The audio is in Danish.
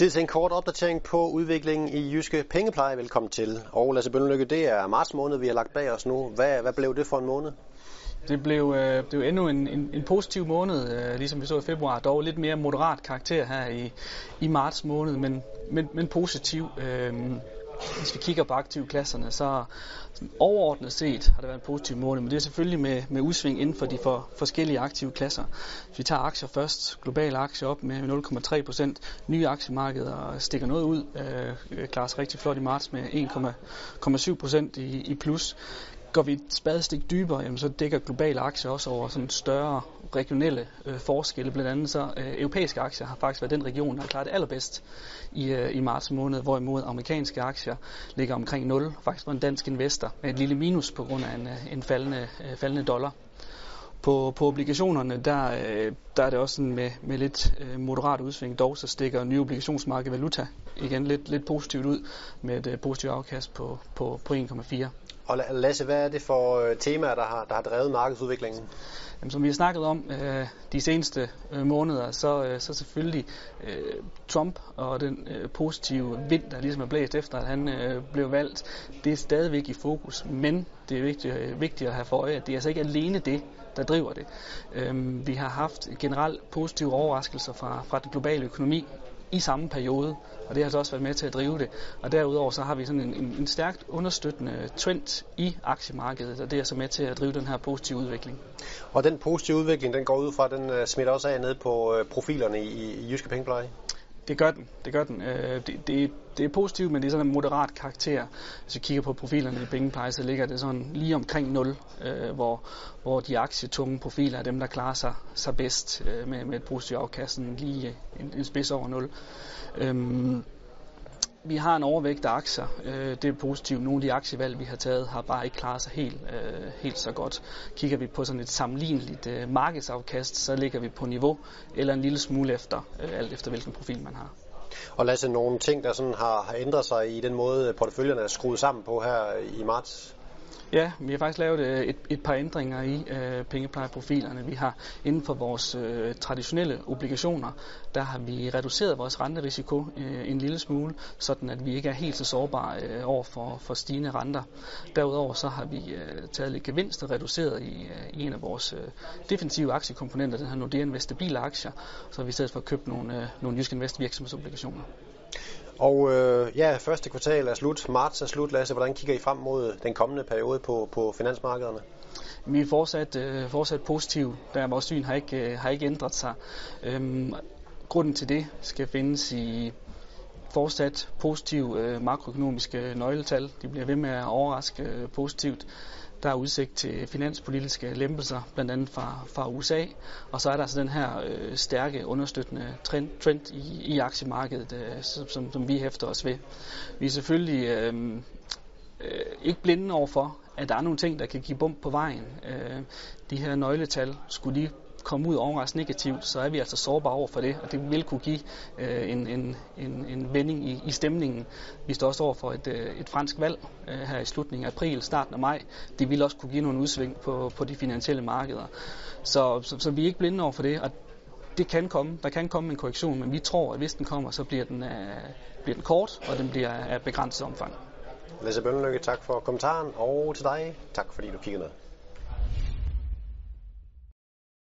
Tid til en kort opdatering på udviklingen i Jyske Pengepleje. Velkommen til. Og Lasse Bønlykke, det er marts måned, vi har lagt bag os nu. Hvad, hvad blev det for en måned? Det blev, øh, det blev endnu en, en, en positiv måned, øh, ligesom vi så i februar. Dog lidt mere moderat karakter her i, i marts måned, men, men, men positiv. Øh, hvis vi kigger på aktivklasserne, så overordnet set har det været en positiv måned, men det er selvfølgelig med, med udsving inden for de for, forskellige aktive klasser. Hvis vi tager aktier først, globale aktier op med 0,3 procent, nye aktiemarkeder stikker noget ud, øh, øh, klarer sig rigtig flot i marts med 1,7 procent i, i plus. Går vi et spadestik dybere, jamen, så dækker globale aktier også over sådan større regionelle øh, forskelle. Blandt andet så øh, europæiske aktier har faktisk været den region, der har klaret det allerbedst i, øh, i marts måned, hvorimod amerikanske aktier ligger omkring 0, faktisk for en dansk investor, med et lille minus på grund af en, øh, en faldende, øh, faldende dollar. På, på obligationerne, der, øh, der er det også sådan med, med lidt øh, moderat udsving. Dog så stikker nye obligationsmarked valuta igen lidt, lidt positivt ud med et positivt afkast på, på, på 1,4. Og Lasse, hvad er det for øh, temaer, der har, der har drevet markedsudviklingen? Jamen, som vi har snakket om øh, de seneste øh, måneder, så, øh, så selvfølgelig øh, Trump og den øh, positive vind, der ligesom er blæst efter, at han øh, blev valgt, det er stadigvæk i fokus. Men det er vigtigt, øh, vigtigt at have for øje, at det er altså ikke alene det, der driver det. Øh, vi har haft generelt positive overraskelser fra, fra den globale økonomi i samme periode, og det har altså også været med til at drive det. Og derudover så har vi sådan en, en, en stærkt understøttende trend i aktiemarkedet, og det er så med til at drive den her positive udvikling. Og den positive udvikling, den går ud fra, den øh, smitter også af ned på øh, profilerne i, i Jyske Pengepleje? Det gør den. Det gør den. Øh, det, det, det er positivt, men det er sådan en moderat karakter. Hvis vi kigger på profilerne i Bingpie, så ligger det sådan lige omkring 0, øh, hvor, hvor de aktietunge profiler er dem, der klarer sig, sig bedst øh, med, med et positivt afkast, lige en, en spids over 0. Øhm, vi har en overvægt af aktier. Øh, det er positivt. Nogle af de aktievalg, vi har taget, har bare ikke klaret sig helt, øh, helt så godt. Kigger vi på sådan et sammenligneligt øh, markedsafkast, så ligger vi på niveau eller en lille smule efter, øh, alt efter hvilken profil man har. Og Lasse, nogle ting, der sådan har, har ændret sig i den måde, porteføljerne er skruet sammen på her i marts? Ja, vi har faktisk lavet øh, et, et par ændringer i øh, pengeplejeprofilerne. Vi har inden for vores øh, traditionelle obligationer, der har vi reduceret vores renterisiko øh, en lille smule, sådan at vi ikke er helt så sårbare øh, over for, for stigende renter. Derudover så har vi øh, taget lidt gevinst og reduceret i, øh, i en af vores øh, defensive aktiekomponenter, den her Nordea Invest stabile aktier, så har vi i stedet for købt nogle, øh, nogle Jysk Invest virksomhedsobligationer. Og øh, ja, første kvartal er slut, marts er slut. Lasse, hvordan kigger I frem mod den kommende periode på, på finansmarkederne? Vi er fortsat, øh, fortsat positive, der vores syn har ikke, øh, har ikke ændret sig. Øhm, grunden til det skal findes i fortsat positive øh, makroøkonomiske nøgletal. De bliver ved med at overraske øh, positivt. Der er udsigt til finanspolitiske lempelser, blandt andet fra, fra USA. Og så er der altså den her øh, stærke understøttende trend, trend i, i aktiemarkedet, øh, som, som vi hæfter os ved. Vi er selvfølgelig øh, øh, ikke blinde over for, at der er nogle ting, der kan give bump på vejen. Øh, de her nøgletal, skulle de komme ud overraskende negativt, så er vi altså sårbare over for det, og det vil kunne give øh, en, en, en, en vending i, i stemningen. Vi står også over for et, øh, et fransk valg øh, her i slutningen af april, starten af maj. Det vil også kunne give nogle udsving på, på de finansielle markeder. Så, så, så vi er ikke blinde over for det, og det kan komme. Der kan komme en korrektion, men vi tror, at hvis den kommer, så bliver den, øh, bliver den kort, og den bliver af begrænset omfang. Lasse Bønlykke, tak for kommentaren, og til dig, tak fordi du kiggede med.